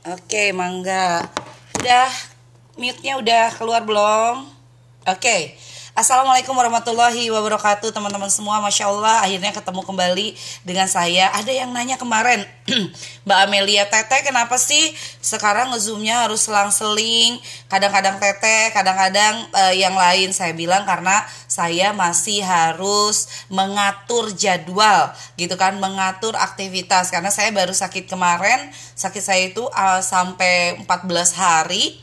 Oke, Mangga. Udah mute-nya udah keluar belum? Oke. Assalamualaikum warahmatullahi wabarakatuh teman-teman semua. Masya Allah akhirnya ketemu kembali dengan saya. Ada yang nanya kemarin Mbak Amelia Tete kenapa sih sekarang ngezoomnya harus selang-seling? Kadang-kadang Tete kadang-kadang uh, yang lain. Saya bilang karena saya masih harus mengatur jadwal gitu kan Mengatur aktivitas. Karena saya baru sakit kemarin Sakit saya itu uh, sampai 14 hari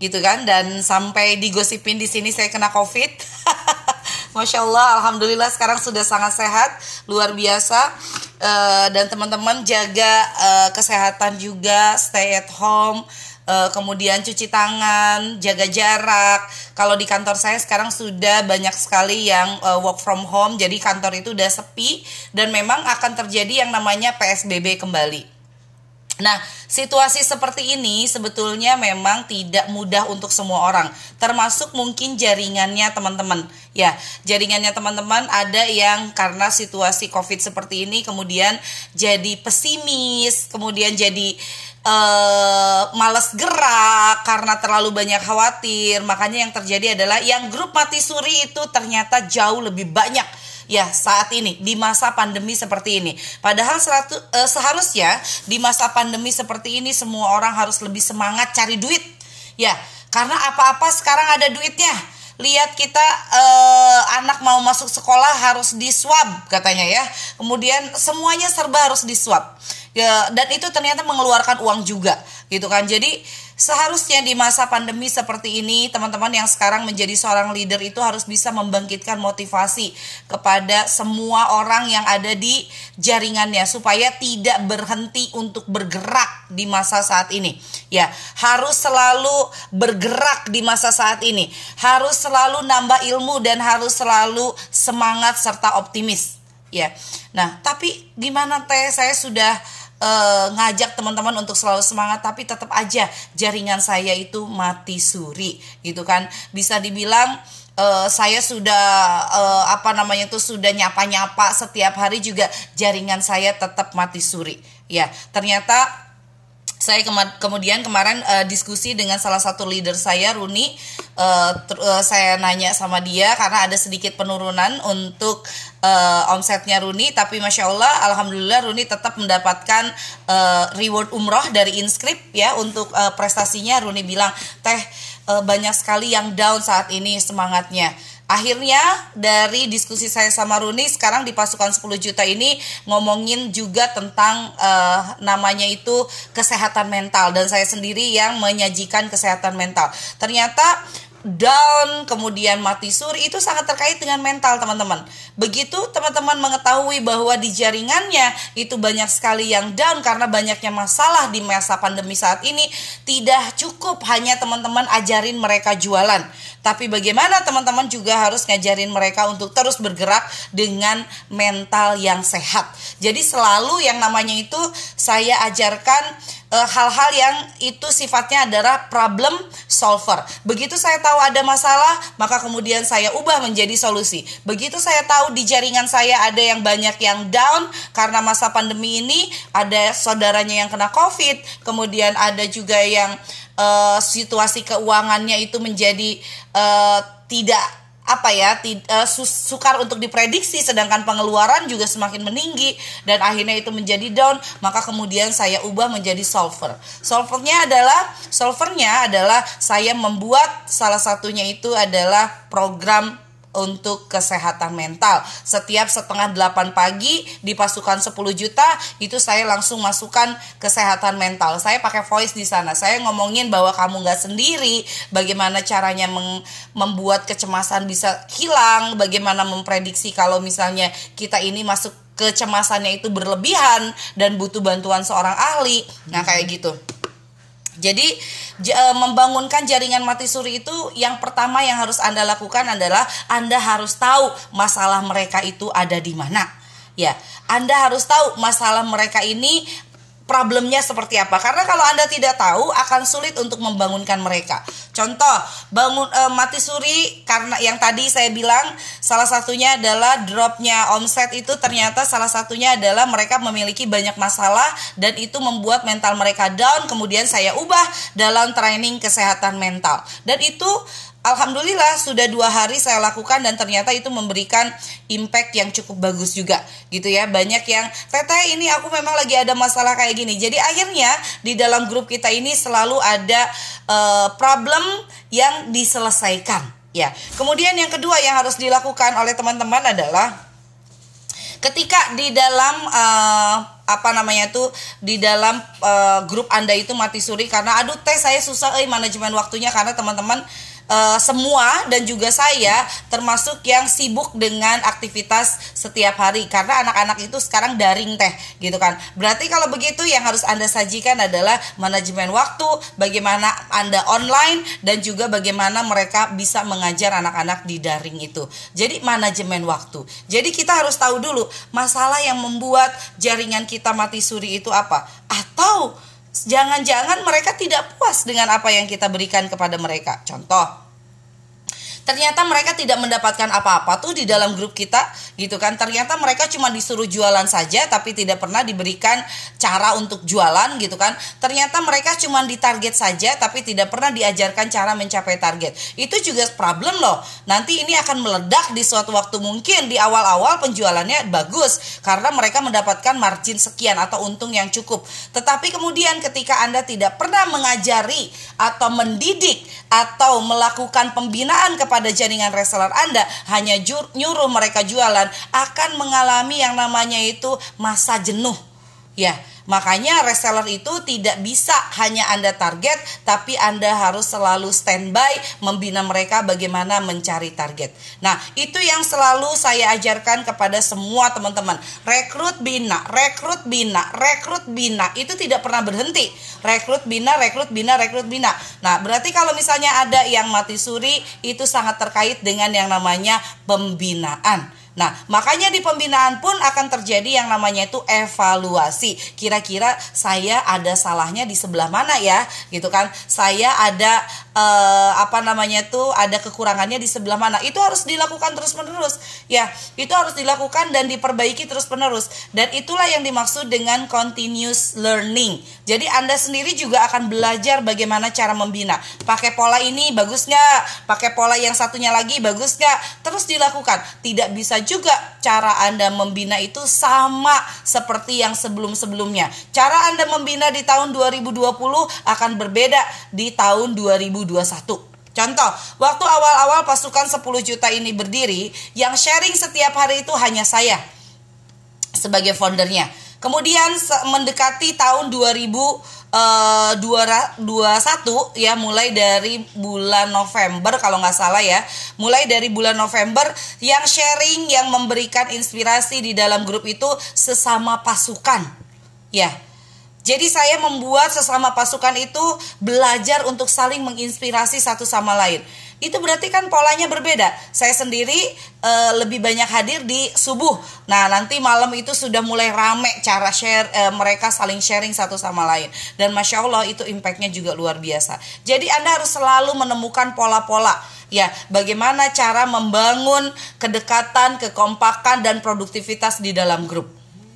gitu kan? Dan sampai digosipin di sini saya kena covid. Masya Allah alhamdulillah sekarang sudah sangat sehat luar biasa. Uh, dan teman-teman jaga uh, kesehatan juga stay at home. Uh, kemudian cuci tangan jaga jarak. Kalau di kantor saya sekarang sudah banyak sekali yang uh, work from home. Jadi kantor itu udah sepi dan memang akan terjadi yang namanya PSBB kembali Nah, situasi seperti ini sebetulnya memang tidak mudah untuk semua orang, termasuk mungkin jaringannya teman-teman. Ya, jaringannya teman-teman ada yang karena situasi Covid seperti ini kemudian jadi pesimis, kemudian jadi uh, males gerak karena terlalu banyak khawatir. Makanya yang terjadi adalah yang grup mati suri itu ternyata jauh lebih banyak ya saat ini di masa pandemi seperti ini. Padahal seratu, uh, seharusnya di masa pandemi seperti ini semua orang harus lebih semangat cari duit. Ya, karena apa-apa sekarang ada duitnya. Lihat kita uh, anak mau masuk sekolah harus di swab katanya ya. Kemudian semuanya serba harus di swab. Ya, dan itu ternyata mengeluarkan uang juga gitu kan. Jadi Seharusnya di masa pandemi seperti ini, teman-teman yang sekarang menjadi seorang leader itu harus bisa membangkitkan motivasi kepada semua orang yang ada di jaringannya supaya tidak berhenti untuk bergerak di masa saat ini. Ya, harus selalu bergerak di masa saat ini. Harus selalu nambah ilmu dan harus selalu semangat serta optimis. Ya. Nah, tapi gimana teh saya sudah uh, ngajak teman-teman untuk selalu semangat tapi tetap aja jaringan saya itu mati suri gitu kan. Bisa dibilang uh, saya sudah uh, apa namanya itu sudah nyapa-nyapa setiap hari juga jaringan saya tetap mati suri. Ya ternyata saya kema kemudian kemarin uh, diskusi dengan salah satu leader saya Runi uh, uh, saya nanya sama dia karena ada sedikit penurunan untuk uh, omsetnya Runi tapi masya Allah alhamdulillah Runi tetap mendapatkan uh, reward umroh dari Inscript ya untuk uh, prestasinya Runi bilang teh uh, banyak sekali yang down saat ini semangatnya Akhirnya dari diskusi saya sama Runi sekarang di pasukan 10 juta ini ngomongin juga tentang uh, namanya itu kesehatan mental dan saya sendiri yang menyajikan kesehatan mental. Ternyata down, kemudian mati suri itu sangat terkait dengan mental teman-teman. Begitu teman-teman mengetahui bahwa di jaringannya itu banyak sekali yang down karena banyaknya masalah di masa pandemi saat ini, tidak cukup hanya teman-teman ajarin mereka jualan. Tapi bagaimana teman-teman juga harus ngajarin mereka untuk terus bergerak dengan mental yang sehat. Jadi selalu yang namanya itu saya ajarkan Eh, hal-hal uh, yang itu sifatnya adalah problem solver. Begitu saya tahu ada masalah, maka kemudian saya ubah menjadi solusi. Begitu saya tahu di jaringan saya ada yang banyak yang down karena masa pandemi ini, ada saudaranya yang kena COVID, kemudian ada juga yang uh, situasi keuangannya itu menjadi uh, tidak apa ya uh, sukar untuk diprediksi sedangkan pengeluaran juga semakin meninggi dan akhirnya itu menjadi down maka kemudian saya ubah menjadi solver. Solvernya adalah solvernya adalah saya membuat salah satunya itu adalah program untuk kesehatan mental. Setiap setengah delapan pagi di pasukan 10 juta itu saya langsung masukkan kesehatan mental. Saya pakai voice di sana. Saya ngomongin bahwa kamu nggak sendiri, bagaimana caranya membuat kecemasan bisa hilang, bagaimana memprediksi kalau misalnya kita ini masuk kecemasannya itu berlebihan dan butuh bantuan seorang ahli. Nah, kayak gitu. Jadi e, membangunkan jaringan mati suri itu yang pertama yang harus Anda lakukan adalah Anda harus tahu masalah mereka itu ada di mana. Ya, Anda harus tahu masalah mereka ini problemnya seperti apa. Karena kalau Anda tidak tahu akan sulit untuk membangunkan mereka. Contoh, bangun e, mati suri karena yang tadi saya bilang salah satunya adalah dropnya omset itu ternyata salah satunya adalah mereka memiliki banyak masalah dan itu membuat mental mereka down. Kemudian saya ubah dalam training kesehatan mental. Dan itu Alhamdulillah sudah dua hari saya lakukan dan ternyata itu memberikan impact yang cukup bagus juga gitu ya. Banyak yang teteh ini aku memang lagi ada masalah kayak gini. Jadi akhirnya di dalam grup kita ini selalu ada uh, problem yang diselesaikan ya. Kemudian yang kedua yang harus dilakukan oleh teman-teman adalah ketika di dalam uh, apa namanya tuh di dalam uh, grup anda itu mati suri karena aduh teh saya susah eh manajemen waktunya karena teman-teman semua dan juga saya termasuk yang sibuk dengan aktivitas setiap hari karena anak-anak itu sekarang daring teh gitu kan. Berarti kalau begitu yang harus Anda sajikan adalah manajemen waktu, bagaimana Anda online dan juga bagaimana mereka bisa mengajar anak-anak di daring itu. Jadi manajemen waktu. Jadi kita harus tahu dulu masalah yang membuat jaringan kita mati suri itu apa atau jangan-jangan mereka tidak puas dengan apa yang kita berikan kepada mereka. Contoh, ternyata mereka tidak mendapatkan apa-apa tuh di dalam grup kita gitu kan. Ternyata mereka cuma disuruh jualan saja tapi tidak pernah diberikan cara untuk jualan gitu kan. Ternyata mereka cuma ditarget saja tapi tidak pernah diajarkan cara mencapai target. Itu juga problem loh. Nanti ini akan meledak di suatu waktu mungkin di awal-awal penjualannya bagus karena mereka mendapatkan margin sekian atau untung yang cukup. Tetapi kemudian ketika Anda tidak pernah mengajari atau mendidik atau melakukan pembinaan kepada pada jaringan reseller Anda hanya nyuruh mereka jualan akan mengalami yang namanya itu masa jenuh. Ya, Makanya reseller itu tidak bisa hanya Anda target, tapi Anda harus selalu standby membina mereka bagaimana mencari target. Nah, itu yang selalu saya ajarkan kepada semua teman-teman. Rekrut bina, rekrut bina, rekrut bina. Itu tidak pernah berhenti. Rekrut bina, rekrut bina, rekrut bina. Nah, berarti kalau misalnya ada yang mati suri, itu sangat terkait dengan yang namanya pembinaan. Nah, makanya di pembinaan pun akan terjadi yang namanya itu evaluasi. Kira-kira saya ada salahnya di sebelah mana ya? Gitu kan. Saya ada eh, apa namanya itu ada kekurangannya di sebelah mana? Itu harus dilakukan terus-menerus. Ya, itu harus dilakukan dan diperbaiki terus-menerus. Dan itulah yang dimaksud dengan continuous learning. Jadi Anda sendiri juga akan belajar bagaimana cara membina. Pakai pola ini bagus nggak? Pakai pola yang satunya lagi bagus nggak? Terus dilakukan. Tidak bisa juga cara Anda membina itu sama seperti yang sebelum-sebelumnya. Cara Anda membina di tahun 2020 akan berbeda di tahun 2021. Contoh, waktu awal-awal pasukan 10 juta ini berdiri, yang sharing setiap hari itu hanya saya sebagai foundernya. Kemudian mendekati tahun 2000 uh, satu ya mulai dari bulan November kalau nggak salah ya. Mulai dari bulan November yang sharing yang memberikan inspirasi di dalam grup itu sesama pasukan ya. Jadi saya membuat sesama pasukan itu belajar untuk saling menginspirasi satu sama lain itu berarti kan polanya berbeda. Saya sendiri e, lebih banyak hadir di subuh. Nah, nanti malam itu sudah mulai rame cara share e, mereka saling sharing satu sama lain. Dan masya Allah itu impactnya juga luar biasa. Jadi Anda harus selalu menemukan pola-pola. Ya, bagaimana cara membangun kedekatan, kekompakan dan produktivitas di dalam grup.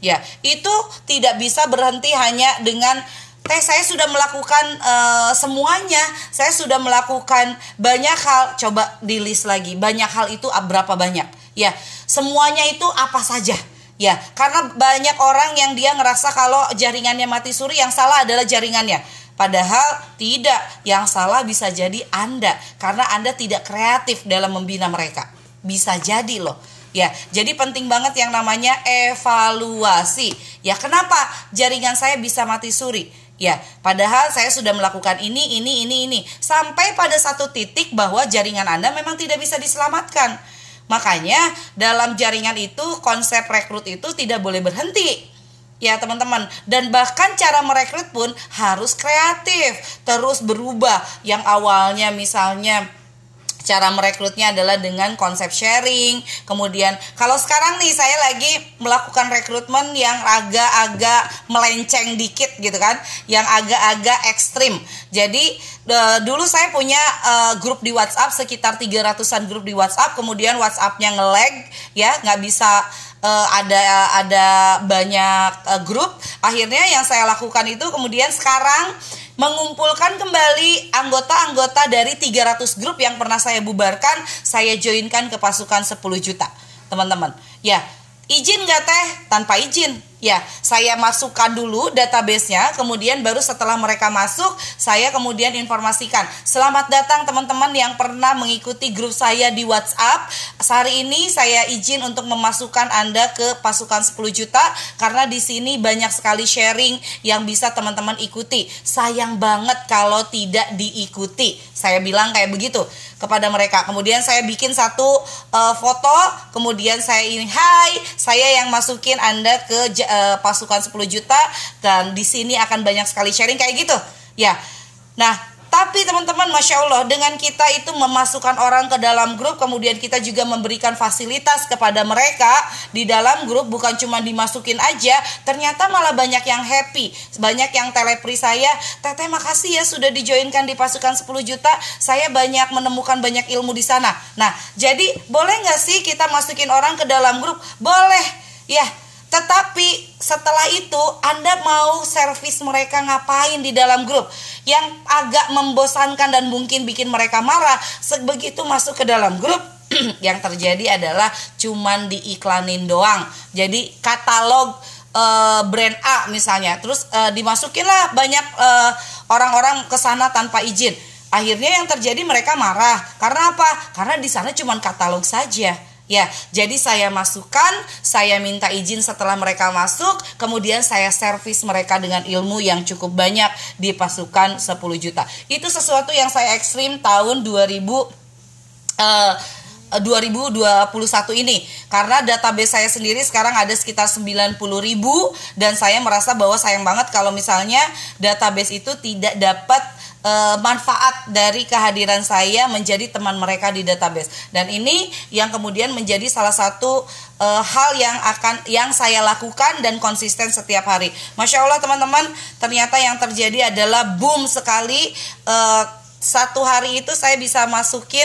Ya, itu tidak bisa berhenti hanya dengan teh saya sudah melakukan uh, semuanya saya sudah melakukan banyak hal coba di list lagi banyak hal itu berapa banyak ya semuanya itu apa saja ya karena banyak orang yang dia ngerasa kalau jaringannya mati suri yang salah adalah jaringannya Padahal tidak, yang salah bisa jadi Anda karena Anda tidak kreatif dalam membina mereka. Bisa jadi loh. Ya, jadi penting banget yang namanya evaluasi. Ya, kenapa jaringan saya bisa mati suri? Ya, padahal saya sudah melakukan ini, ini, ini, ini. Sampai pada satu titik bahwa jaringan Anda memang tidak bisa diselamatkan. Makanya dalam jaringan itu konsep rekrut itu tidak boleh berhenti. Ya teman-teman Dan bahkan cara merekrut pun harus kreatif Terus berubah Yang awalnya misalnya cara merekrutnya adalah dengan konsep sharing. Kemudian kalau sekarang nih saya lagi melakukan rekrutmen yang agak-agak melenceng dikit gitu kan, yang agak-agak ekstrim. Jadi uh, dulu saya punya uh, grup di WhatsApp sekitar 300-an grup di WhatsApp, kemudian WhatsAppnya nge-lag ya, nggak bisa uh, ada ada banyak uh, grup. Akhirnya yang saya lakukan itu kemudian sekarang mengumpulkan kembali anggota-anggota dari 300 grup yang pernah saya bubarkan, saya joinkan ke pasukan 10 juta. Teman-teman, ya, izin nggak teh? Tanpa izin Ya, saya masukkan dulu databasenya, kemudian baru setelah mereka masuk, saya kemudian informasikan. Selamat datang teman-teman yang pernah mengikuti grup saya di WhatsApp. Hari ini saya izin untuk memasukkan Anda ke pasukan 10 juta karena di sini banyak sekali sharing yang bisa teman-teman ikuti. Sayang banget kalau tidak diikuti. Saya bilang kayak begitu kepada mereka. Kemudian saya bikin satu uh, foto, kemudian saya ini, "Hai, saya yang masukin Anda ke uh, pasukan 10 juta dan di sini akan banyak sekali sharing kayak gitu. Ya. Nah, tapi teman-teman, masya Allah, dengan kita itu memasukkan orang ke dalam grup, kemudian kita juga memberikan fasilitas kepada mereka di dalam grup, bukan cuma dimasukin aja, ternyata malah banyak yang happy, banyak yang telepri saya, teteh makasih ya sudah dijoinkan di pasukan 10 juta, saya banyak menemukan banyak ilmu di sana. Nah, jadi boleh nggak sih kita masukin orang ke dalam grup? Boleh, ya tetapi setelah itu Anda mau servis mereka ngapain di dalam grup yang agak membosankan dan mungkin bikin mereka marah. Sebegitu masuk ke dalam grup yang terjadi adalah cuman diiklanin doang. Jadi katalog uh, brand A misalnya, terus uh, dimasukin lah banyak uh, orang-orang ke sana tanpa izin. Akhirnya yang terjadi mereka marah. Karena apa? Karena di sana cuman katalog saja Ya, jadi saya masukkan, saya minta izin setelah mereka masuk, kemudian saya servis mereka dengan ilmu yang cukup banyak di pasukan 10 juta. Itu sesuatu yang saya ekstrim tahun 2000 uh, 2021 ini karena database saya sendiri sekarang ada sekitar 90 ribu dan saya merasa bahwa sayang banget kalau misalnya database itu tidak dapat uh, manfaat dari kehadiran saya menjadi teman mereka di database. Dan ini yang kemudian menjadi salah satu uh, hal yang akan yang saya lakukan dan konsisten setiap hari. Masya Allah teman-teman ternyata yang terjadi adalah boom sekali. Uh, satu hari itu saya bisa masukin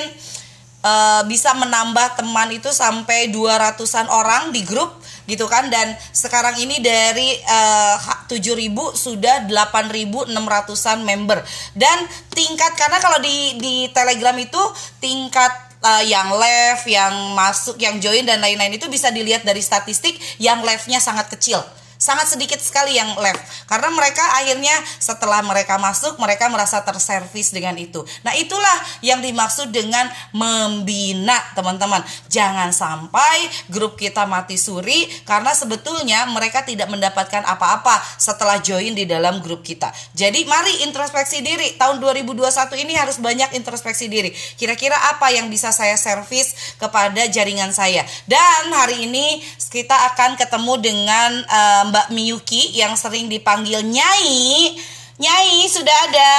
uh, bisa menambah teman itu sampai 200-an orang di grup gitu kan. Dan sekarang ini dari uh, eh, 7000 sudah 8600-an member. Dan tingkat karena kalau di di Telegram itu tingkat uh, yang left, yang masuk, yang join dan lain-lain itu bisa dilihat dari statistik yang left-nya sangat kecil sangat sedikit sekali yang left. Karena mereka akhirnya setelah mereka masuk mereka merasa terservis dengan itu. Nah itulah yang dimaksud dengan membina teman-teman. Jangan sampai grup kita mati suri karena sebetulnya mereka tidak mendapatkan apa-apa setelah join di dalam grup kita. Jadi mari introspeksi diri. Tahun 2021 ini harus banyak introspeksi diri. Kira-kira apa yang bisa saya servis kepada jaringan saya? Dan hari ini kita akan ketemu dengan um, Mbak Miyuki yang sering dipanggil Nyai. Nyai sudah ada.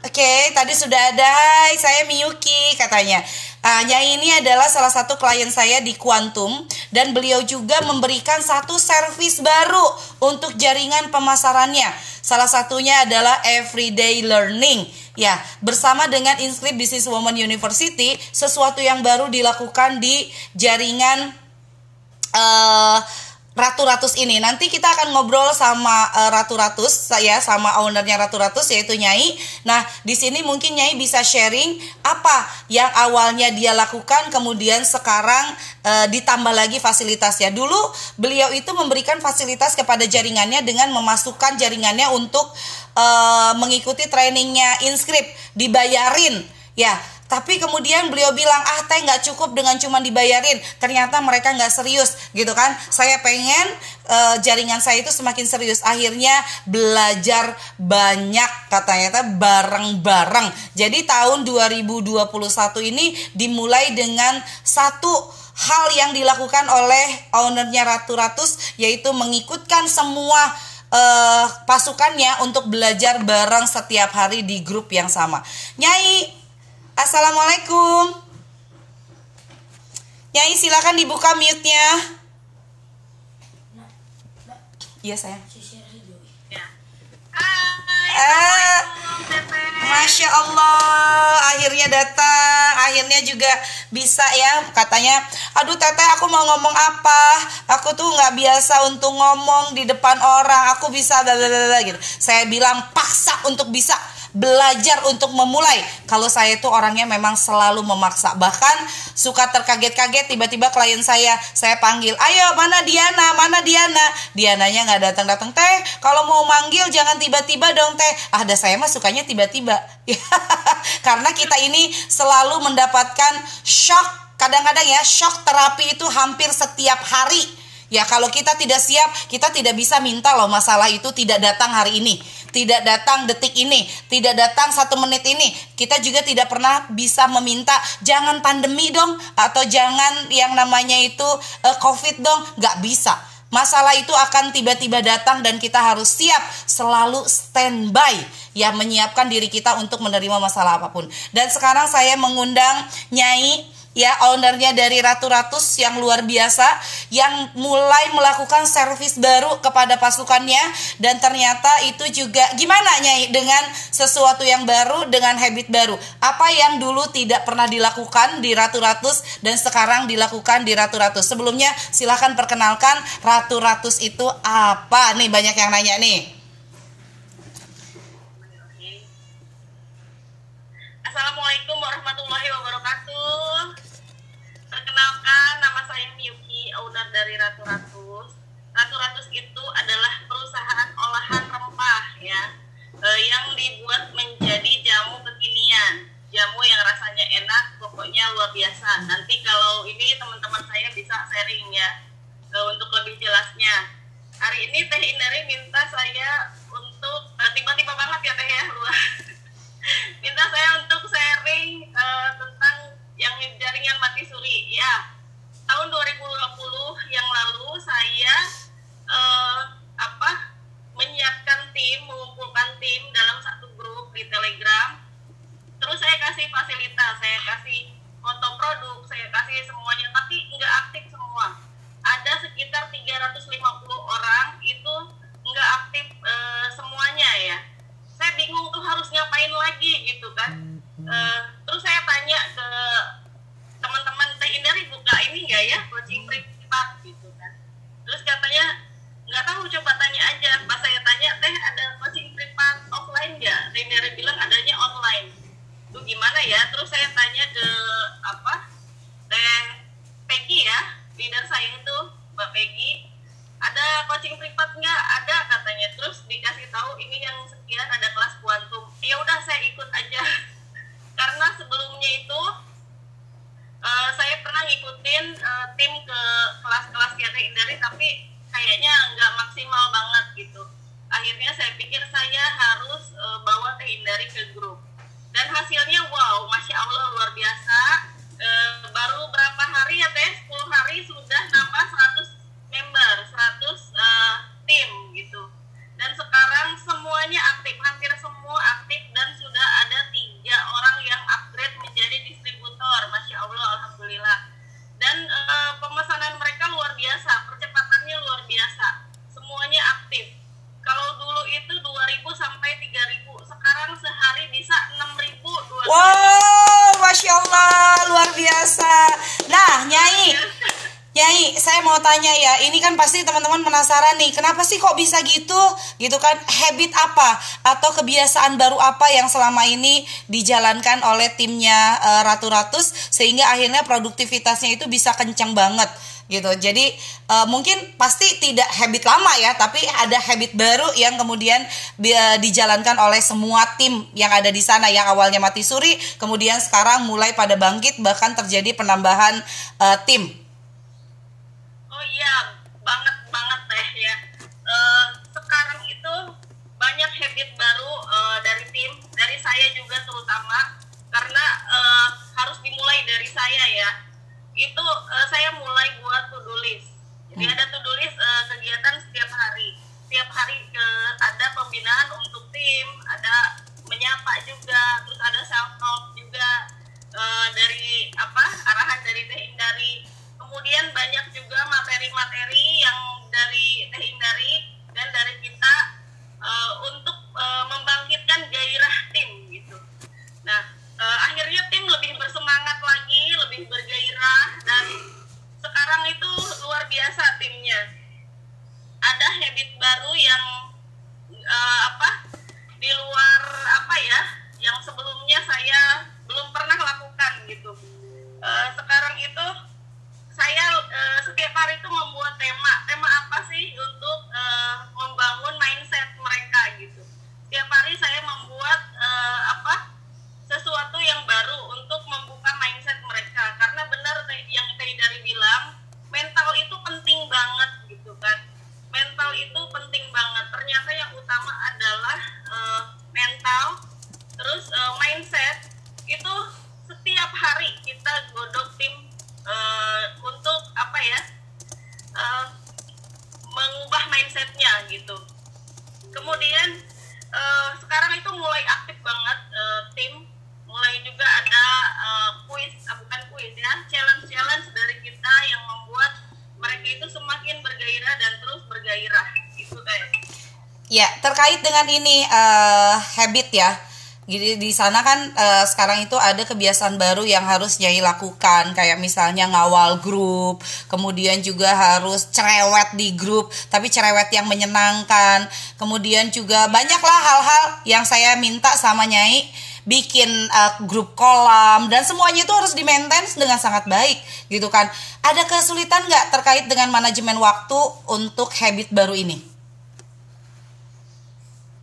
Oke, okay, tadi sudah ada. Hai, saya Miyuki katanya. Uh, Nyai ini adalah salah satu klien saya di Quantum dan beliau juga memberikan satu servis baru untuk jaringan pemasarannya. Salah satunya adalah everyday learning. Ya, bersama dengan Inscript Business Woman University, sesuatu yang baru dilakukan di jaringan uh, Ratu Ratus ini. Nanti kita akan ngobrol sama uh, Ratu Ratus saya sama ownernya Ratu Ratus yaitu Nyai. Nah, di sini mungkin Nyai bisa sharing apa yang awalnya dia lakukan kemudian sekarang uh, ditambah lagi fasilitasnya. Dulu beliau itu memberikan fasilitas kepada jaringannya dengan memasukkan jaringannya untuk uh, mengikuti trainingnya Inscript dibayarin. Ya, tapi kemudian beliau bilang ah teh nggak cukup dengan cuma dibayarin. Ternyata mereka nggak serius gitu kan? Saya pengen uh, jaringan saya itu semakin serius. Akhirnya belajar banyak katanya teh bareng-bareng. Jadi tahun 2021 ini dimulai dengan satu hal yang dilakukan oleh ownernya Ratu Ratus yaitu mengikutkan semua uh, pasukannya untuk belajar bareng setiap hari di grup yang sama. Nyai Assalamualaikum. Nyai silakan dibuka mute-nya. Iya sayang. Teteh. Masya Allah, akhirnya datang, akhirnya juga bisa ya katanya. Aduh teteh, aku mau ngomong apa? Aku tuh nggak biasa untuk ngomong di depan orang. Aku bisa gitu. Saya bilang paksa untuk bisa belajar untuk memulai. Kalau saya itu orangnya memang selalu memaksa. Bahkan suka terkaget-kaget tiba-tiba klien saya, saya panggil, ayo mana Diana, mana Diana. Diananya nggak datang-datang teh. Kalau mau manggil jangan tiba-tiba dong teh. Ah, ada saya mah sukanya tiba-tiba. Karena kita ini selalu mendapatkan shock. Kadang-kadang ya shock terapi itu hampir setiap hari. Ya kalau kita tidak siap, kita tidak bisa minta loh masalah itu tidak datang hari ini, tidak datang detik ini, tidak datang satu menit ini. Kita juga tidak pernah bisa meminta jangan pandemi dong atau jangan yang namanya itu eh, covid dong, nggak bisa. Masalah itu akan tiba-tiba datang dan kita harus siap selalu standby ya menyiapkan diri kita untuk menerima masalah apa pun. Dan sekarang saya mengundang Nyai ya ownernya dari Ratu Ratus yang luar biasa yang mulai melakukan servis baru kepada pasukannya. Dan ternyata itu juga gimana Nyai dengan sesuatu yang baru dengan habit baru? Apa yang dulu tidak pernah dilakukan di Ratu Ratus dan sekarang dilakukan di Ratu Ratus? Sebelumnya silahkan perkenalkan Ratu Ratus itu apa? Nih banyak yang nanya nih. Assalamualaikum warahmatullahi wabarakatuh. Perkenalkan, nama saya Miyuki, owner dari Ratu Ratus. Ratu Ratus itu adalah perusahaan olahan rempah ya, eh, yang dibuat menjadi jamu kekinian. Jamu yang rasanya enak, pokoknya luar biasa. Nanti kalau ini teman-teman saya bisa sharing ya, eh, untuk lebih jelasnya. Hari ini Teh Indari minta saya untuk eh, tiba-tiba banget ya Teh ya luar minta saya untuk sharing eh, tentang yang jaringan mati suri ya tahun 2020 yang lalu saya eh, apa menyiapkan tim mengumpulkan tim dalam satu grup di telegram terus saya kasih fasilitas saya kasih foto produk saya kasih semuanya tapi nggak aktif semua ada sekitar 350 orang itu nggak aktif eh, semuanya ya saya bingung tuh harus ngapain lagi gitu kan Eh, terus saya tanya ke teman-teman teh Indari buka ini nggak ya coaching privat gitu kan terus katanya nggak tahu coba tanya aja pas saya tanya teh ada coaching privat offline nggak teh Indari bilang adanya online tuh gimana ya terus saya tanya ke apa teh Peggy ya leader saya itu Mbak Peggy ada coaching privat nggak ada katanya terus dikasih tahu ini yang sekian ada kelas kuantum ya udah saya ikut aja karena sebelumnya itu eh, saya pernah ngikutin eh, tim ke kelas-kelas Tiada Indari tapi kayaknya nggak maksimal banget gitu. Akhirnya saya pikir saya harus eh, bawa Teh Indari ke grup. Dan hasilnya wow masya Allah luar biasa. Eh, baru berapa hari ya Teh? 10 hari sudah nambah 100 member 100 eh, tim gitu. Dan sekarang semuanya aktif hampir semua aktif dan sudah ada tiga orang yang upgrade menjadi distributor masya allah alhamdulillah dan eh, pemesanan mereka luar biasa percepatannya luar biasa semuanya aktif kalau dulu itu 2000 sampai 3000 sekarang sehari bisa 6000 2000 Wow, masya Allah, luar biasa. Nah, Nyai, Nyai, saya mau tanya ya, ini kan pasti teman-teman penasaran nih, kenapa sih kok bisa gitu? Gitu kan, habit apa atau kebiasaan baru apa yang selama ini dijalankan oleh timnya eh, Ratu Ratus sehingga akhirnya produktivitasnya itu bisa kencang banget gitu. Jadi eh, mungkin pasti tidak habit lama ya, tapi ada habit baru yang kemudian eh, dijalankan oleh semua tim yang ada di sana yang awalnya mati suri, kemudian sekarang mulai pada bangkit bahkan terjadi penambahan eh, tim. Oh iya, banget banget teh ya. Eh, sekarang itu banyak habit baru eh, dari tim, dari saya juga terutama karena eh, harus dimulai dari saya ya itu uh, saya mulai buat to-do list. Jadi hmm. ada to-do list uh, kegiatan setiap hari. Setiap hari ke ada pembinaan untuk tim, ada menyapa juga, terus ada self talk juga uh, dari apa arahan dari Teh hindari, Kemudian banyak juga materi-materi yang dari Teh hindari dan dari kita uh, untuk uh, membangkitkan gairah tim gitu. Nah, uh, akhirnya tim lebih bersemangat lagi lebih bergairah dan sekarang itu luar biasa timnya. Ada habit baru yang uh, apa di luar apa ya yang sebelumnya saya belum pernah lakukan gitu. Uh, sekarang itu saya uh, setiap hari itu ini uh, habit ya. Jadi di sana kan uh, sekarang itu ada kebiasaan baru yang harus Nyai lakukan kayak misalnya ngawal grup, kemudian juga harus cerewet di grup, tapi cerewet yang menyenangkan. Kemudian juga banyaklah hal-hal yang saya minta sama Nyai bikin uh, grup kolam dan semuanya itu harus di maintain dengan sangat baik gitu kan. Ada kesulitan nggak terkait dengan manajemen waktu untuk habit baru ini?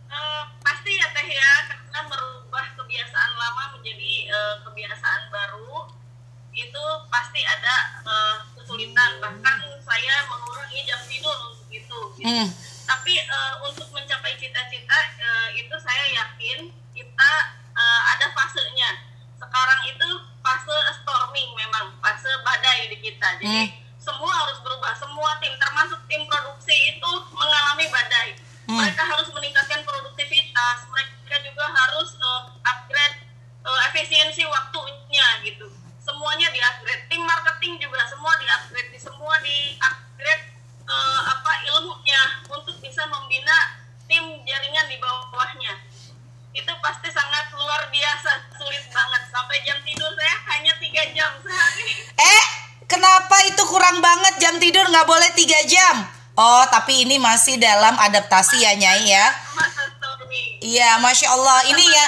Uh, pasti ya teh ya karena merubah kebiasaan lama menjadi uh, kebiasaan baru itu pasti ada uh, kesulitan bahkan saya mengurangi jam tidur untuk itu. Gitu. Hmm. Tapi uh, untuk mencapai cita-cita uh, itu saya yakin kita uh, ada fasenya sekarang itu fase storming memang fase badai di kita jadi hmm. semua harus berubah semua tim termasuk tim produksi itu mengalami badai hmm. mereka harus meningkatkan produktivitas mereka juga harus uh, upgrade uh, efisiensi waktunya gitu. Semuanya di upgrade tim marketing juga semua di upgrade di semua di upgrade uh, apa ilmunya untuk bisa membina tim jaringan di bawahnya. Itu pasti sangat luar biasa sulit banget. Sampai jam tidur saya hanya tiga jam sehari. Eh kenapa itu kurang banget? Jam tidur nggak boleh tiga jam. Oh tapi ini masih dalam adaptasi ya nyai ya. Iya, masya Allah. Ini ya,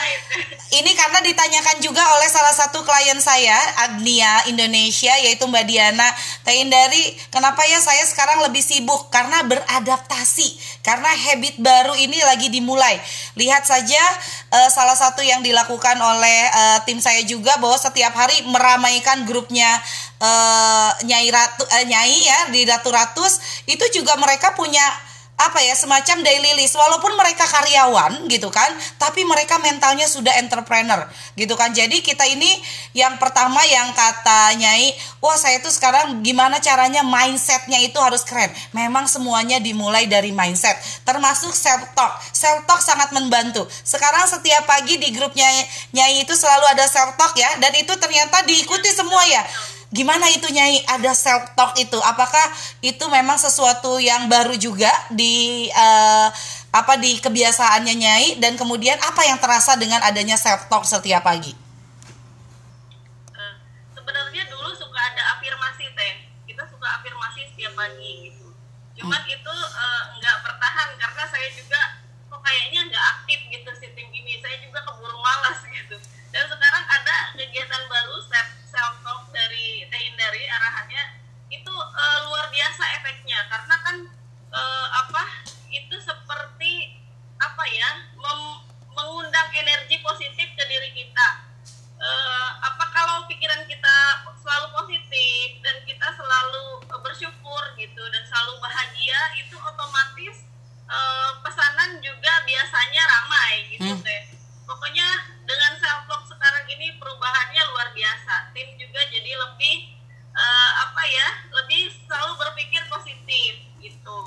ini karena ditanyakan juga oleh salah satu klien saya, Agnia Indonesia, yaitu Mbak Diana Taindari. Kenapa ya saya sekarang lebih sibuk? Karena beradaptasi, karena habit baru ini lagi dimulai. Lihat saja uh, salah satu yang dilakukan oleh uh, tim saya juga bahwa setiap hari meramaikan grupnya uh, Nyai Ratu, uh, Nyai ya di Ratu Ratus itu juga mereka punya apa ya semacam daily list. Walaupun mereka karyawan gitu kan tapi mereka mentalnya sudah entrepreneur gitu kan. Jadi kita ini yang pertama yang kata nyai wah saya tuh sekarang gimana caranya mindsetnya itu harus keren. Memang semuanya dimulai dari mindset termasuk self talk self talk sangat membantu. Sekarang setiap pagi di grupnya nyai itu selalu ada self talk ya dan itu ternyata diikuti semua ya Gimana itu Nyai ada self talk itu? Apakah itu memang sesuatu yang baru juga di uh, apa di kebiasaannya Nyai dan kemudian apa yang terasa dengan adanya self talk setiap pagi? Uh, sebenarnya dulu suka ada afirmasi teh. Kita suka afirmasi setiap pagi gitu. Cuman hmm. itu uh, nggak bertahan karena saya juga kok kayaknya nggak aktif gitu sistem ini. Saya juga keburu malas gitu. Dan sekarang ada kegiatan baru self self talk dari Teh Indari arahannya itu uh, luar biasa efeknya. Karena kan uh, apa itu seperti apa ya mem mengundang energi positif ke diri kita. Uh, apa kalau pikiran kita selalu positif dan kita selalu bersyukur gitu dan selalu bahagia itu otomatis uh, pesanan juga biasanya ramai gitu hmm. teh pokoknya dengan self talk sekarang ini perubahannya luar biasa. Tim juga jadi lebih uh, apa ya lebih selalu berpikir positif gitu.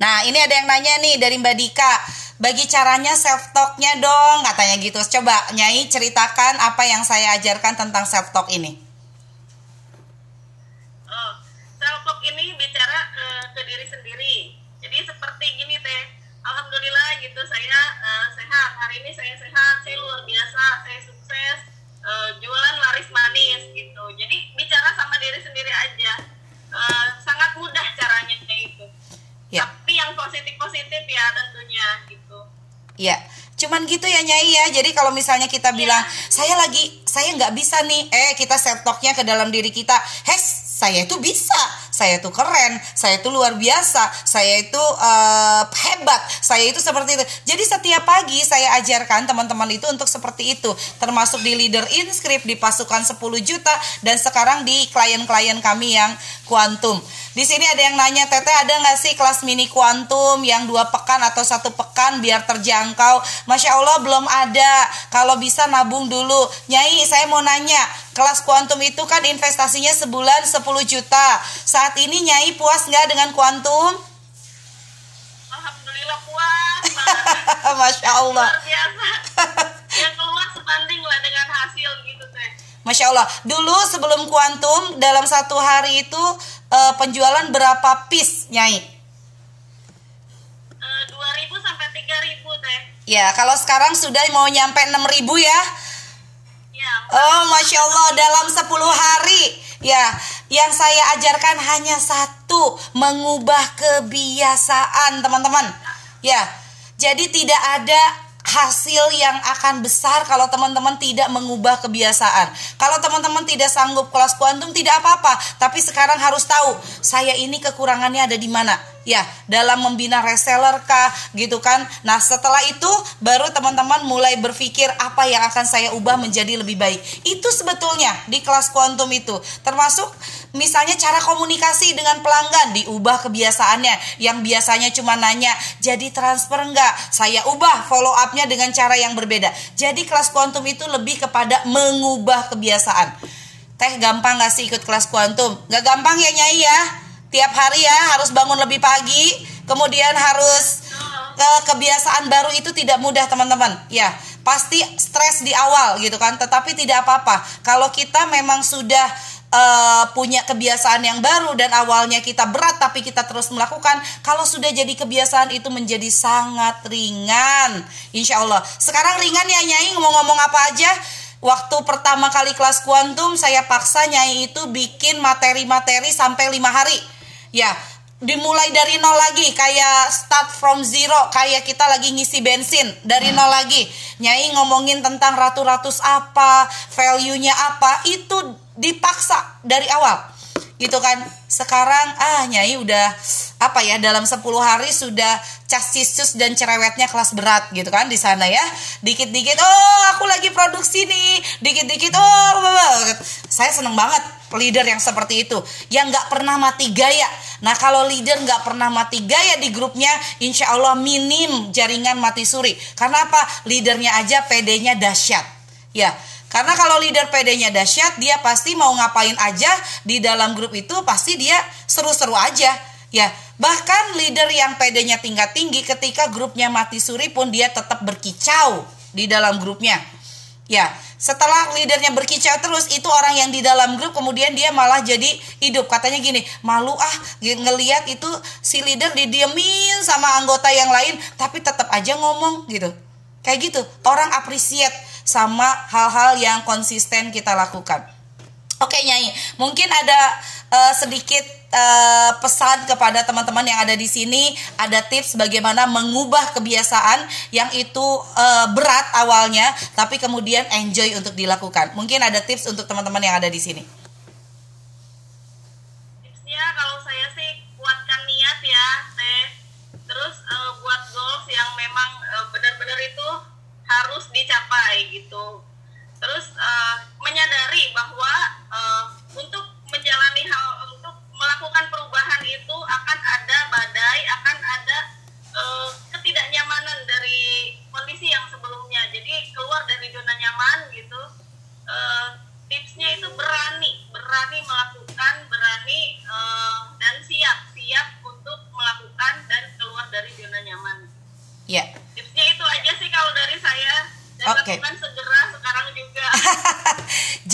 Nah ini ada yang nanya nih dari mbak Dika. Bagi caranya self talknya dong katanya gitu. Coba nyai ceritakan apa yang saya ajarkan tentang self talk ini oh self talk ini bicara uh, ke diri sendiri jadi seperti gini teh alhamdulillah gitu saya uh, sehat hari ini saya sehat saya luar biasa saya sukses uh, jualan laris manis gitu. Jadi bicara sama diri sendiri aja. Uh, sangat mudah caranya itu. Ya. tapi yang positif positif ya tentunya gitu. Ya cuman gitu ya nyai ya. Jadi kalau misalnya kita ya. bilang saya lagi saya nggak bisa nih. Eh kita set talknya ke dalam diri kita. Hes saya itu bisa, saya itu keren, saya itu luar biasa, saya itu uh, hebat, saya itu seperti itu. Jadi setiap pagi saya ajarkan teman-teman itu untuk seperti itu, termasuk di leader inscript di pasukan 10 juta dan sekarang di klien-klien kami yang kuantum. Di sini ada yang nanya, Teteh ada nggak sih kelas mini kuantum yang dua pekan atau satu pekan biar terjangkau? Masya Allah belum ada. Kalau bisa nabung dulu. Nyai, saya mau nanya, kelas kuantum itu kan investasinya sebulan 10 juta. Saat ini Nyai puas nggak dengan kuantum? Alhamdulillah puas. Masya Allah. Luar biasa. Yang keluar sebanding lah dengan hasil gitu teh. Masya Allah. Dulu sebelum kuantum dalam satu hari itu uh, penjualan berapa piece nyai? Uh, 2000 sampai 3000 Ya, kalau sekarang sudah mau nyampe 6000 ya. Ya, Oh, Masya Allah, dalam 10 hari. Ya, yang saya ajarkan hanya satu, mengubah kebiasaan, teman-teman. Ya, jadi tidak ada hasil yang akan besar kalau teman-teman tidak mengubah kebiasaan. Kalau teman-teman tidak sanggup kelas kuantum tidak apa-apa, tapi sekarang harus tahu saya ini kekurangannya ada di mana. Ya, dalam membina reseller kah gitu kan. Nah, setelah itu baru teman-teman mulai berpikir apa yang akan saya ubah menjadi lebih baik. Itu sebetulnya di kelas kuantum itu. Termasuk misalnya cara komunikasi dengan pelanggan diubah kebiasaannya. Yang biasanya cuma nanya jadi transfer enggak saya ubah follow upnya dengan cara yang berbeda. Jadi kelas kuantum itu lebih kepada mengubah kebiasaan. Teh gampang gak sih ikut kelas kuantum? Gak gampang ya nyai ya. Tiap hari ya harus bangun lebih pagi. Kemudian harus ke kebiasaan baru itu tidak mudah teman-teman. Ya pasti stres di awal gitu kan. Tetapi tidak apa-apa. Kalau kita memang sudah uh, punya kebiasaan yang baru dan awalnya kita berat tapi kita terus melakukan kalau sudah jadi kebiasaan itu menjadi sangat ringan. Insya Allah. Sekarang ringan ya Nyai. Ngomong-ngomong apa aja? Waktu pertama kali kelas kuantum saya paksa Nyai itu bikin materi-materi sampai lima hari. Ya dimulai dari nol lagi. Kayak start from zero. Kayak kita lagi ngisi bensin. Dari nol lagi. Nyai ngomongin tentang ratu-ratus apa value-nya apa. Itu dipaksa dari awal. Gitu kan. Sekarang ah nyai udah apa ya dalam 10 hari sudah casisus dan cerewetnya kelas berat gitu kan di sana ya. Dikit-dikit oh aku lagi produksi nih. Dikit-dikit oh saya seneng banget leader yang seperti itu. Yang nggak pernah mati gaya. Nah kalau leader nggak pernah mati gaya di grupnya insya Allah minim jaringan mati suri. Karena apa? Leadernya aja PD-nya dahsyat. Ya karena kalau leader PD-nya dahsyat, dia pasti mau ngapain aja di dalam grup itu pasti dia seru-seru aja. Ya, bahkan leader yang PD-nya tingkat tinggi ketika grupnya mati suri pun dia tetap berkicau di dalam grupnya. Ya, setelah leadernya berkicau terus itu orang yang di dalam grup kemudian dia malah jadi hidup. Katanya gini, malu ah ngelihat itu si leader didiemin sama anggota yang lain tapi tetap aja ngomong gitu. Kayak gitu, orang appreciate sama hal-hal yang konsisten kita lakukan. Oke Nyai, mungkin ada uh, sedikit uh, pesan kepada teman-teman yang ada di sini, ada tips bagaimana mengubah kebiasaan yang itu uh, berat awalnya, tapi kemudian enjoy untuk dilakukan. Mungkin ada tips untuk teman-teman yang ada di sini. Tipsnya kalau saya sih kuatkan niat ya, teh. Terus uh, buat goals yang memang uh, benar-benar itu harus dicapai gitu terus uh, menyadari bahwa uh, untuk menjalani hal untuk melakukan perubahan itu akan ada badai akan ada uh, ketidaknyamanan dari kondisi yang sebelumnya jadi keluar dari zona nyaman gitu uh, tipsnya itu berani berani melakukan berani uh, dan siap siap untuk melakukan dan keluar dari zona nyaman Ya. Tipsnya itu aja sih kalau dari saya. Dan Oke. lakukan segera sekarang juga.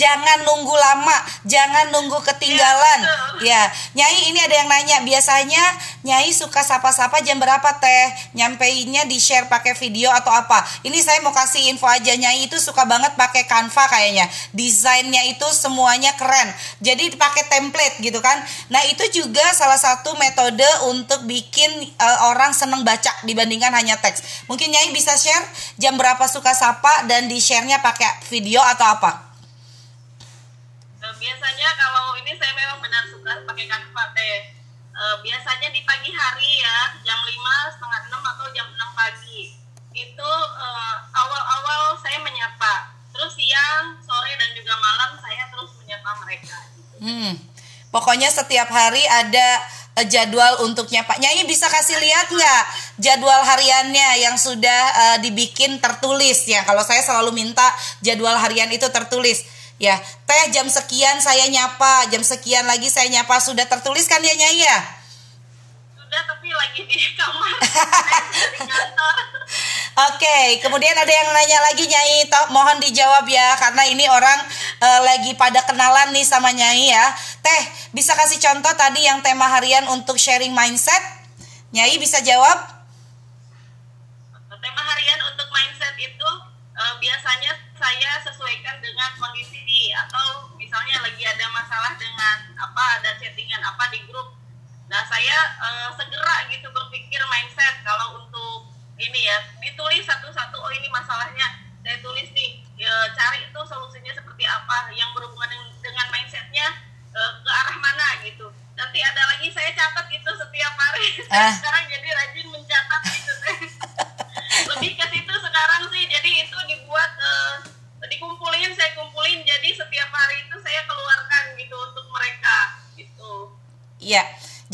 jangan nunggu lama, jangan nunggu ketinggalan. Ya. Ya, Nyai ini ada yang nanya, biasanya Nyai suka sapa-sapa jam berapa teh? Nyampeinnya di share pakai video atau apa? Ini saya mau kasih info aja, Nyai itu suka banget pakai Canva kayaknya. Desainnya itu semuanya keren. Jadi pakai template gitu kan. Nah, itu juga salah satu metode untuk bikin eh, orang seneng baca dibandingkan hanya teks. Mungkin Nyai bisa share jam berapa suka sapa dan di share-nya pakai video atau apa? Biasanya kalau ini saya memang benar suka pakai Canva teh. Eh, biasanya di pagi hari ya, jam 5, setengah 6 atau jam 6 pagi. Itu eh, awal-awal saya menyapa. Terus siang, sore, dan juga malam saya terus menyapa mereka. Hmm. Pokoknya setiap hari ada eh, jadwal untuknya Pak Nyai bisa kasih lihat nggak jadwal hariannya yang sudah eh, dibikin tertulis ya. Kalau saya selalu minta jadwal harian itu tertulis. Ya, teh jam sekian saya nyapa, jam sekian lagi saya nyapa sudah tertulis kan ya Nyai ya? Sudah, tapi lagi di kamar. Di kantor. Oke, kemudian ada yang nanya lagi Nyai, to- mohon dijawab ya karena ini orang eh, lagi pada kenalan nih sama Nyai ya. Teh, bisa kasih contoh tadi yang tema harian untuk sharing mindset? Nyai bisa jawab? Tema harian untuk uh, biasanya saya sesuaikan dengan kondisi atau misalnya lagi ada masalah dengan apa ada chattingan apa di grup. Nah saya uh, segera gitu berpikir mindset kalau untuk ini ya ditulis satu-satu oh ini masalahnya saya tulis nih ya, cari itu solusinya seperti apa yang berhubungan dengan, mindsetnya uh, ke arah mana gitu. Nanti ada lagi saya catat itu setiap hari. Ah. sekarang jadi rajin mencatat itu lebih ke situ sekarang sih jadi itu dibuat uh, dikumpulin saya kumpulin jadi setiap hari itu saya keluarkan gitu untuk mereka gitu iya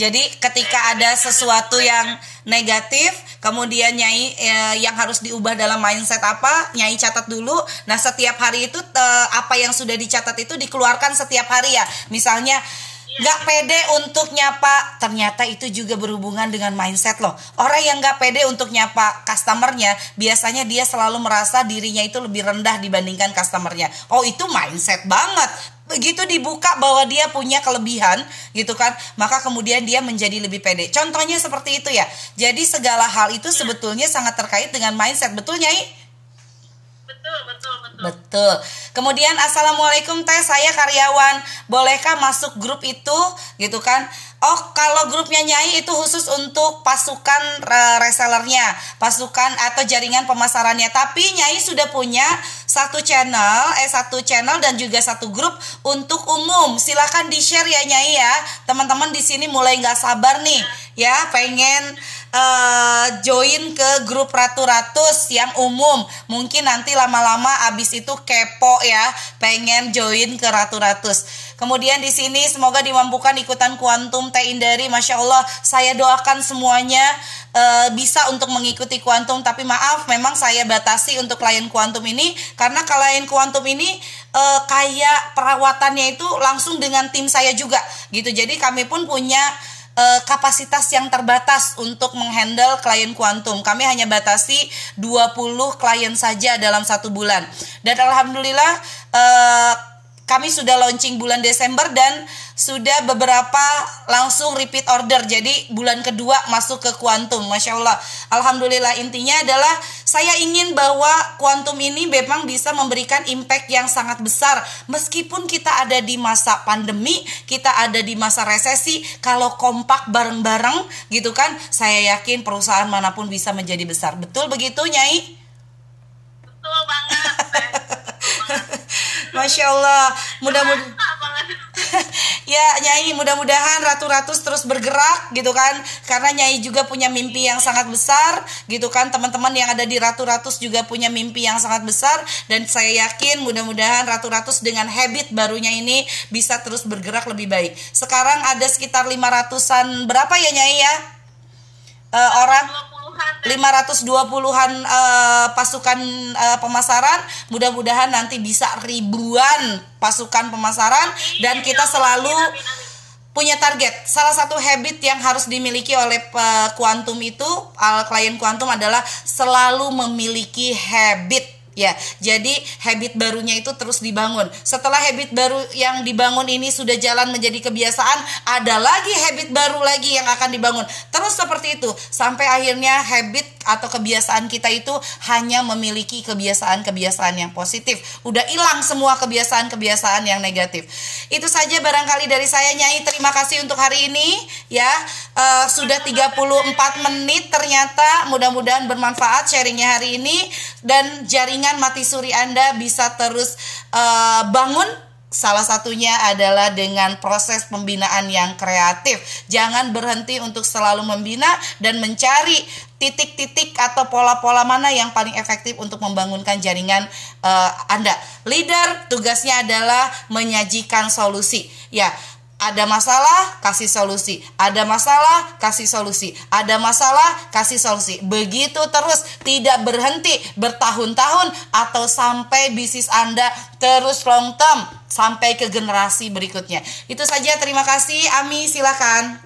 jadi ketika ada sesuatu yang negatif, kemudian Nyai eh, yang harus diubah dalam mindset apa, Nyai catat dulu. Nah, setiap hari itu eh, apa yang sudah dicatat itu dikeluarkan setiap hari ya. Misalnya nggak pede untuk nyapa ternyata itu juga berhubungan dengan mindset loh orang yang nggak pede untuk nyapa customernya biasanya dia selalu merasa dirinya itu lebih rendah dibandingkan customernya oh itu mindset banget begitu dibuka bahwa dia punya kelebihan gitu kan maka kemudian dia menjadi lebih pede. Contohnya seperti itu ya. Jadi segala hal itu sebetulnya sangat terkait dengan mindset. Betul nyai? Betul, betul, betul. Betul. Kemudian assalamualaikum teh. Saya karyawan, bolehkah masuk grup itu? Gitu kan? Oh, kalau grupnya Nyai itu khusus untuk pasukan resellernya, pasukan atau jaringan pemasarannya. Tapi Nyai sudah punya satu channel, eh satu channel dan juga satu grup untuk umum. Silakan di share ya Nyai ya. Teman-teman di sini mulai nggak sabar nih, ya pengen uh, join ke grup ratu-ratus yang umum. Mungkin nanti lama-lama abis itu kepo ya, pengen join ke ratu-ratus. Kemudian di sini semoga dimampukan ikutan kuantum Teh Indari. Masya Allah, saya doakan semuanya uh, bisa untuk mengikuti kuantum. Tapi maaf, memang saya batasi untuk klien kuantum ini karena klien kuantum ini uh, kayak perawatannya itu langsung dengan tim saya juga gitu. Jadi kami pun punya uh, kapasitas yang terbatas untuk menghandle klien kuantum. Kami hanya batasi 20 klien saja dalam satu bulan. Dan alhamdulillah uh, kami sudah launching bulan Desember dan sudah beberapa langsung repeat order. Jadi bulan kedua masuk ke kuantum. Masya Allah. Alhamdulillah intinya adalah saya ingin bahwa kuantum ini memang bisa memberikan impact yang sangat besar. Meskipun kita ada di masa pandemi, kita ada di masa resesi, kalau kompak bareng-bareng gitu kan, saya yakin perusahaan mana pun bisa menjadi besar. Betul begitu Nyai? Betul banget. Masya Allah, mudah-mudahan ya Nyai mudah-mudahan Ratu Ratus terus bergerak gitu kan. Karena Nyai juga punya mimpi yang sangat besar gitu kan. Teman-teman yang ada di Ratu Ratus juga punya mimpi yang sangat besar. Dan saya yakin mudah-mudahan Ratu Ratus dengan habit barunya ini bisa terus bergerak lebih baik. Sekarang ada sekitar 500an berapa ya Nyai ya? Uh, orang 520-an uh, pasukan uh, pemasaran. Mudah-mudahan nanti bisa ribuan pasukan pemasaran. Dan kita selalu punya target. Salah satu habit yang harus dimiliki oleh kuantum itu, klien kuantum adalah selalu memiliki habit Ya, jadi habit barunya itu terus dibangun. Setelah habit baru yang dibangun ini sudah jalan menjadi kebiasaan, ada lagi habit baru lagi yang akan dibangun. Terus seperti itu sampai akhirnya habit atau kebiasaan kita itu hanya memiliki kebiasaan-kebiasaan yang positif. Udah hilang semua kebiasaan-kebiasaan yang negatif. Itu saja barangkali dari saya Nyai. Terima kasih untuk hari ini ya. Uh, sudah 34 menit ternyata mudah-mudahan bermanfaat sharingnya hari ini dan jaringan jaringan mati suri Anda bisa terus uh, bangun Salah satunya adalah dengan proses pembinaan yang kreatif. Jangan berhenti untuk selalu membina dan mencari titik-titik atau pola-pola mana yang paling efektif untuk membangunkan jaringan uh, Anda. Leader tugasnya adalah menyajikan solusi. Ya, ada masalah, kasih solusi. Ada masalah, kasih solusi. Ada masalah, kasih solusi. Begitu terus, tidak berhenti bertahun-tahun atau sampai bisnis Anda terus long term sampai ke generasi berikutnya. Itu saja, terima kasih. Ami, silakan.